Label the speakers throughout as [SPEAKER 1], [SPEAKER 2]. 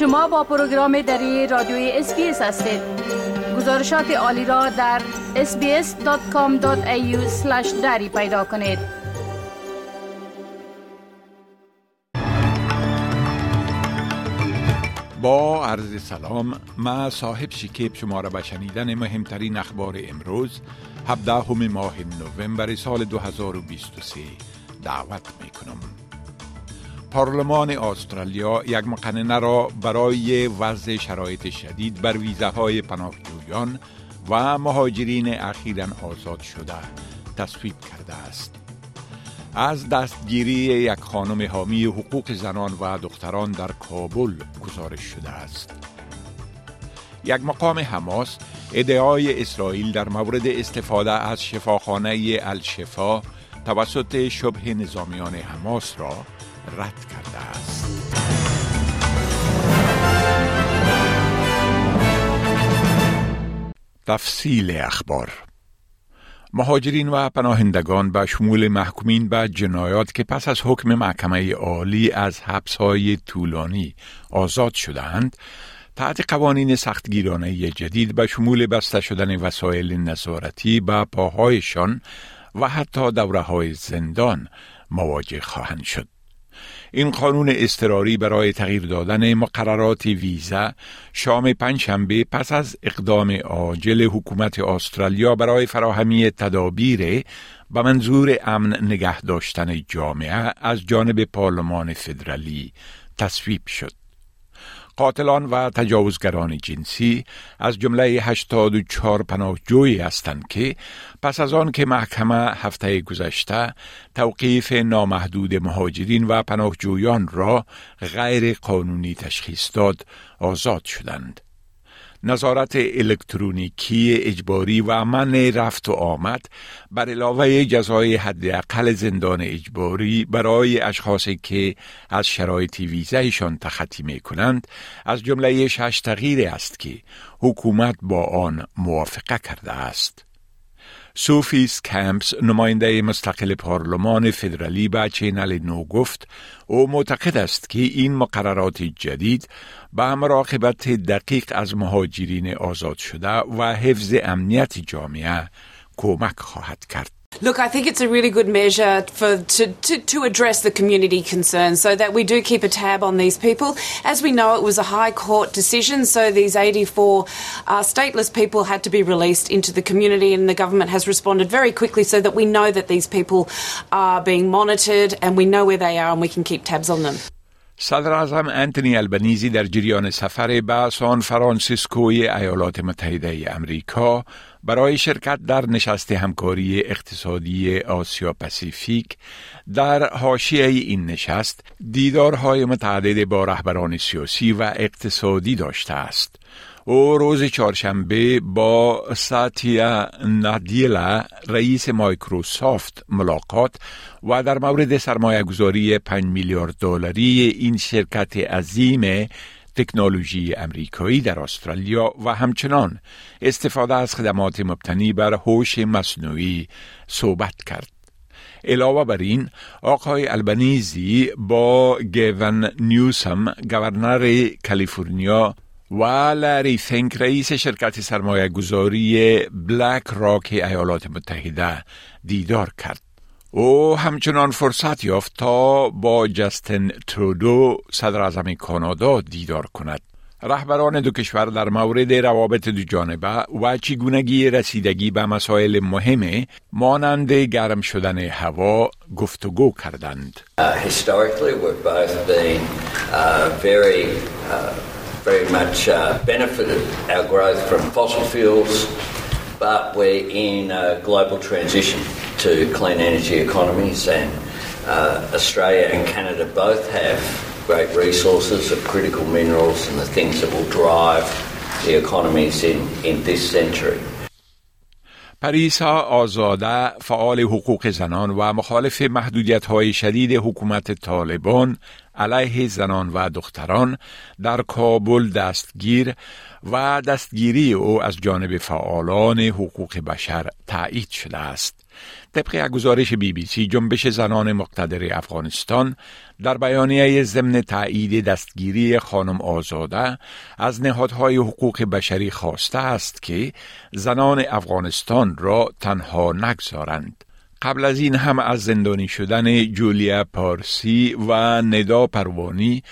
[SPEAKER 1] شما با پروگرام دری رادیوی SBS هستید گزارشات عالی را در sbs.com.au دری پیدا کنید
[SPEAKER 2] با عرض سلام ما صاحب شکیب شما را به شنیدن مهمترین اخبار امروز 17 ماه نوامبر سال 2023 دعوت می کنم. پارلمان استرالیا یک مقننه را برای وضع شرایط شدید بر ویزاهای پناهجویان و مهاجرین اخیرا آزاد شده تصویب کرده است. از دستگیری یک خانم حامی حقوق زنان و دختران در کابل گزارش شده است. یک مقام حماس ادعای اسرائیل در مورد استفاده از شفاخانه الشفا توسط شبه نظامیان حماس را رد کرده است. تفصیل اخبار مهاجرین و پناهندگان به شمول محکومین به جنایات که پس از حکم محکمه عالی از حبسهای طولانی آزاد شدهاند تحت قوانین سختگیرانه جدید به شمول بسته شدن وسایل نظارتی به پاهایشان و حتی دوره های زندان مواجه خواهند شد. این قانون اضطراری برای تغییر دادن مقررات ویزا شام پنجشنبه پس از اقدام عاجل حکومت استرالیا برای فراهمی تدابیر به منظور امن نگه داشتن جامعه از جانب پارلمان فدرالی تصویب شد. قاتلان و تجاوزگران جنسی از جمله 84 پناهجویی هستند که پس از آن که محکمه هفته گذشته توقیف نامحدود مهاجرین و پناهجویان را غیر قانونی تشخیص داد آزاد شدند. نظارت الکترونیکی اجباری و من رفت و آمد بر علاوه جزای حداقل زندان اجباری برای اشخاصی که از شرایط ویزایشان تخطی می کنند از جمله شش تغییری است که حکومت با آن موافقه کرده است. سوفی اسکمپس نماینده مستقل پارلمان فدرالی به چینل نو گفت او معتقد است که این مقررات جدید به مراقبت دقیق از مهاجرین آزاد شده و حفظ امنیت جامعه کمک خواهد کرد.
[SPEAKER 3] Look, I think it's a really good measure for to, to, to, address the community concerns so that we do keep a tab on these people. As we know, it was a High Court decision, so these 84 uh, stateless people had to be released into the community, and the government has responded very quickly so that we know that these people are being monitored and we know where they are and we can keep tabs on them.
[SPEAKER 2] صدر اعظم انتونی البنیزی در جریان سفر به سان فرانسیسکوی ایالات متحده امریکا برای شرکت در نشست همکاری اقتصادی آسیا پسیفیک در حاشیه این نشست دیدارهای متعدد با رهبران سیاسی و اقتصادی داشته است. او روز چهارشنبه با ساتیا نادیلا رئیس مایکروسافت ملاقات و در مورد سرمایه گذاری 5 میلیارد دلاری این شرکت عظیم تکنولوژی امریکایی در استرالیا و همچنان استفاده از خدمات مبتنی بر هوش مصنوعی صحبت کرد. علاوه بر این آقای البنیزی با گیون نیوسم گورنر کالیفرنیا و لاری فینک رئیس شرکت سرمایه گذاری بلک راک ایالات متحده دیدار کرد. او همچنان فرصت یافت تا با جستن ترودو صدر اعظم کانادا دیدار کند. رهبران دو کشور در مورد روابط دو جانبه و چگونگی رسیدگی به مسائل مهم مانند گرم شدن هوا گفتگو کردند.
[SPEAKER 4] historically we've both been very very much uh, benefited our growth from fossil fuels, but we're in a global transition to clean energy economies, and uh, Australia and Canada both have great resources of critical minerals and the things that will drive the economies in, in this century.
[SPEAKER 2] پریسا آزاده فعال حقوق زنان و مخالف محدودیت های شدید حکومت طالبان علیه زنان و دختران در کابل دستگیر و دستگیری او از جانب فعالان حقوق بشر تایید شده است. طبق گزارش بی بی سی جنبش زنان مقتدر افغانستان در بیانیه ضمن تایید دستگیری خانم آزاده از نهادهای حقوق بشری خواسته است که زنان افغانستان را تنها نگذارند. قبل از این هم از زندانی شدن جولیا پارسی و ندا پروانی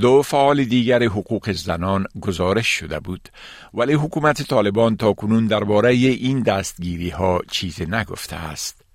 [SPEAKER 2] دو فعال دیگر حقوق زنان گزارش شده بود ولی حکومت طالبان تا کنون درباره این دستگیری ها چیز نگفته است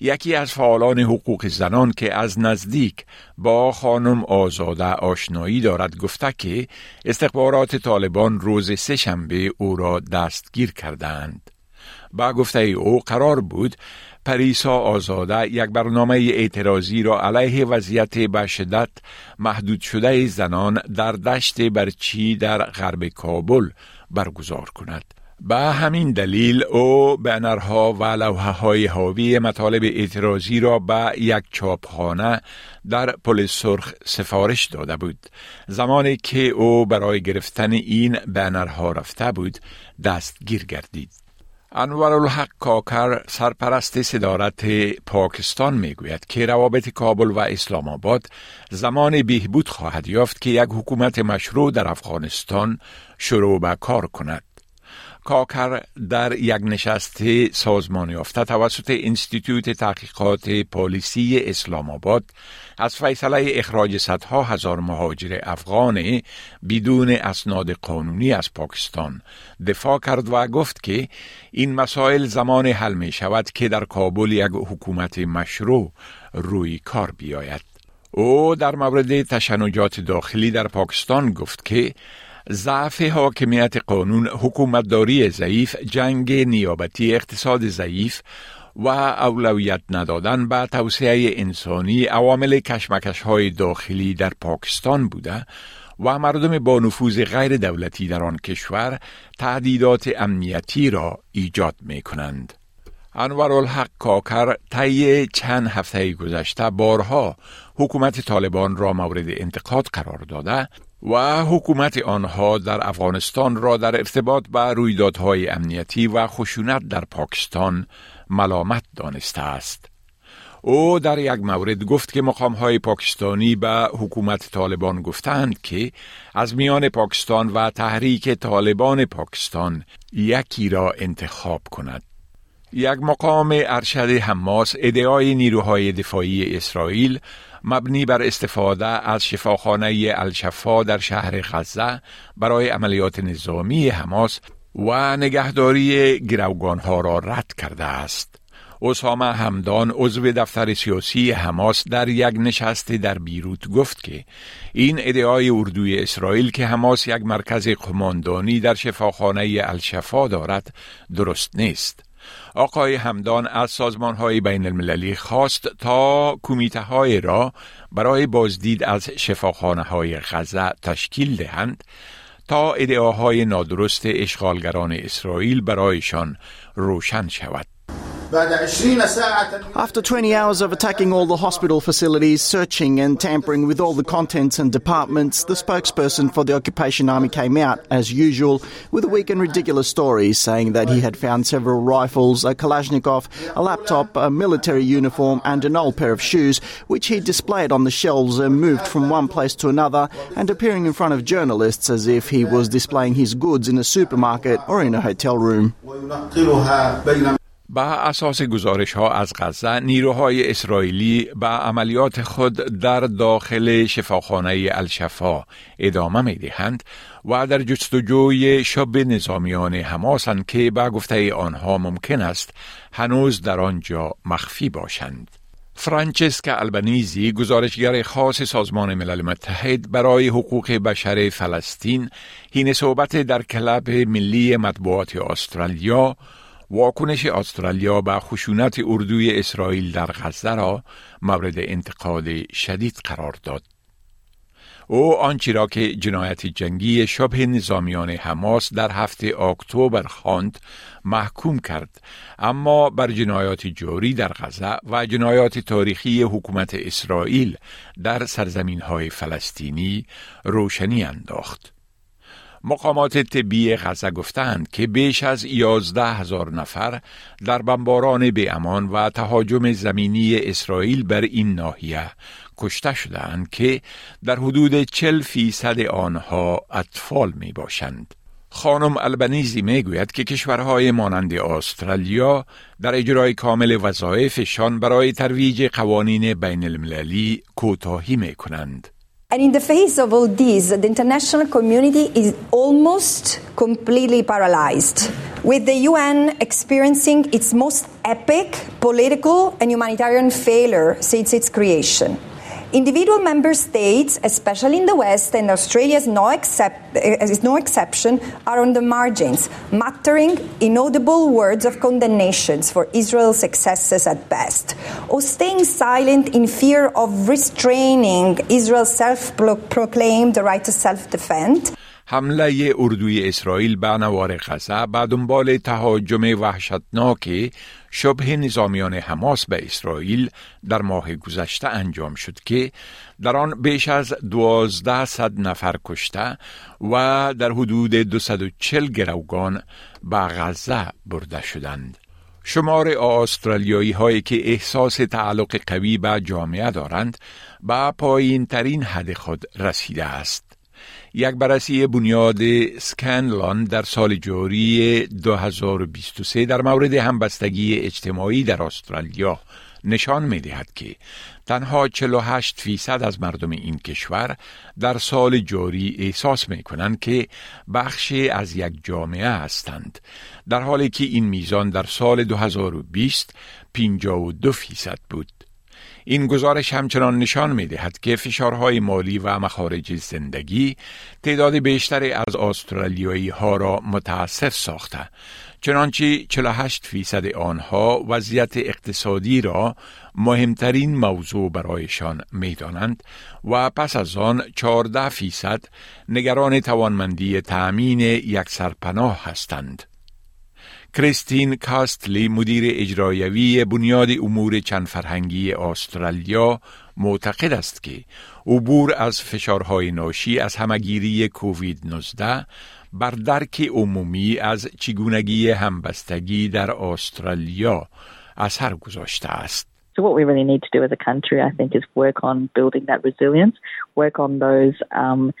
[SPEAKER 2] یکی از فعالان حقوق زنان که از نزدیک با خانم آزاده آشنایی دارد گفته که استخبارات طالبان روز سهشنبه او را دستگیر کردند. با گفته او قرار بود پریسا آزاده یک برنامه اعتراضی را علیه وضعیت به شدت محدود شده زنان در دشت برچی در غرب کابل برگزار کند. به همین دلیل او بنرها و لوحه های حاوی مطالب اعتراضی را به یک چاپخانه در پل سرخ سفارش داده بود زمانی که او برای گرفتن این بنرها رفته بود دستگیر گردید انوارالحق کاکر سرپرست صدارت پاکستان می‌گوید که روابط کابل و اسلام آباد زمان بهبود خواهد یافت که یک حکومت مشروع در افغانستان شروع به کار کند. کاکر در یک نشست سازمان یافته توسط انستیتوت تحقیقات پالیسی اسلام آباد از فیصله اخراج صدها هزار مهاجر افغان بدون اسناد قانونی از پاکستان دفاع کرد و گفت که این مسائل زمان حل می شود که در کابل یک حکومت مشروع روی کار بیاید. او در مورد تشنجات داخلی در پاکستان گفت که ضعف حاکمیت قانون حکومتداری ضعیف جنگ نیابتی اقتصاد ضعیف و اولویت ندادن به توسعه انسانی عوامل کشمکش های داخلی در پاکستان بوده و مردم با نفوذ غیر دولتی در آن کشور تهدیدات امنیتی را ایجاد می کنند. انور الحق کاکر طی چند هفته گذشته بارها حکومت طالبان را مورد انتقاد قرار داده و حکومت آنها در افغانستان را در ارتباط با رویدادهای امنیتی و خشونت در پاکستان ملامت دانسته است. او در یک مورد گفت که های پاکستانی به حکومت طالبان گفتند که از میان پاکستان و تحریک طالبان پاکستان یکی را انتخاب کند. یک مقام ارشد حماس ادعای نیروهای دفاعی اسرائیل مبنی بر استفاده از شفاخانه الشفا در شهر غزه برای عملیات نظامی حماس و نگهداری گروگانها را رد کرده است. اسامه همدان عضو دفتر سیاسی حماس در یک نشست در بیروت گفت که این ادعای اردوی اسرائیل که حماس یک مرکز قماندانی در شفاخانه الشفا دارد درست نیست. آقای همدان از سازمان های بین المللی خواست تا کمیته های را برای بازدید از شفاخانه های غزه تشکیل دهند تا ادعاهای نادرست اشغالگران اسرائیل برایشان روشن شود.
[SPEAKER 5] After 20 hours of attacking all the hospital facilities, searching and tampering with all the contents and departments, the spokesperson for the occupation army came out, as usual, with a weak and ridiculous story, saying that he had found several rifles, a Kalashnikov, a laptop, a military uniform, and an old pair of shoes, which he displayed on the shelves and moved from one place to another, and appearing in front of journalists as if he was displaying his goods in a supermarket or in a hotel room.
[SPEAKER 2] با اساس گزارش ها از غزه نیروهای اسرائیلی به عملیات خود در داخل شفاخانه الشفا ادامه می دهند و در جستجوی شب نظامیان حماسند که به گفته آنها ممکن است هنوز در آنجا مخفی باشند. فرانچسکا البنیزی گزارشگر خاص سازمان ملل متحد برای حقوق بشر فلسطین هین صحبت در کلب ملی مطبوعات استرالیا واکنش استرالیا به خشونت اردوی اسرائیل در غزه را مورد انتقاد شدید قرار داد. او آنچه را که جنایت جنگی شبه نظامیان حماس در هفته اکتبر خواند محکوم کرد اما بر جنایات جوری در غزه و جنایات تاریخی حکومت اسرائیل در سرزمین های فلسطینی روشنی انداخت. مقامات طبی غزه گفتند که بیش از یازده هزار نفر در بمباران به امان و تهاجم زمینی اسرائیل بر این ناحیه کشته شدند که در حدود چل فیصد آنها اطفال می باشند. خانم البنیزی می گوید که کشورهای مانند استرالیا در اجرای کامل وظایفشان برای ترویج قوانین بین المللی کوتاهی می کنند.
[SPEAKER 6] And in the face of all this, the international community is almost completely paralyzed, with the UN experiencing its most epic political and humanitarian failure since its creation. Individual member states, especially in the West, and Australia is no, except, is no exception, are on the margins, muttering inaudible words of condemnations for Israel's excesses at best, or staying silent in fear of restraining Israel's self proclaimed right to self defend.
[SPEAKER 2] حمله اردوی اسرائیل به نوار غزه به دنبال تهاجم وحشتناک شبه نظامیان حماس به اسرائیل در ماه گذشته انجام شد که در آن بیش از دوازده صد نفر کشته و در حدود 240 گروگان به غزه برده شدند. شمار استرالیایی هایی که احساس تعلق قوی به جامعه دارند به پایین ترین حد خود رسیده است. یک بررسی بنیاد سکنلان در سال جاری 2023 در مورد همبستگی اجتماعی در استرالیا نشان می دهد که تنها 48 فیصد از مردم این کشور در سال جاری احساس می کنند که بخشی از یک جامعه هستند در حالی که این میزان در سال 2020 52 فیصد بود. این گزارش همچنان نشان می دهد که فشارهای مالی و مخارج زندگی تعداد بیشتری از استرالیایی ها را متاسف ساخته چنانچه 48 فیصد آنها وضعیت اقتصادی را مهمترین موضوع برایشان می دانند و پس از آن 14 فیصد نگران توانمندی تأمین یک سرپناه هستند. کریستین کاستلی مدیر اجرایوی بنیاد امور چند فرهنگی استرالیا معتقد است که عبور از فشارهای ناشی از همگیری کووید 19 بر درک عمومی از چگونگی همبستگی در استرالیا اثر گذاشته است.
[SPEAKER 7] So what we really need to do as a country, I think, is work on building that resilience, work on those um,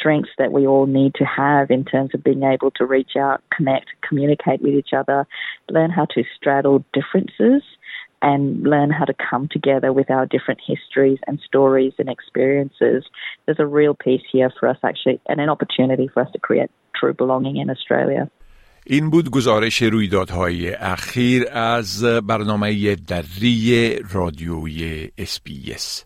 [SPEAKER 7] strengths that we all need to have in terms of being able to reach out, connect, communicate with each other, learn how to straddle differences and learn how to come together with our different histories and stories and experiences. There's a real piece here for us actually and an opportunity for us to create true belonging in Australia.
[SPEAKER 2] این بود گزارش رویدادهای اخیر از برنامه دری رادیوی اسپیس.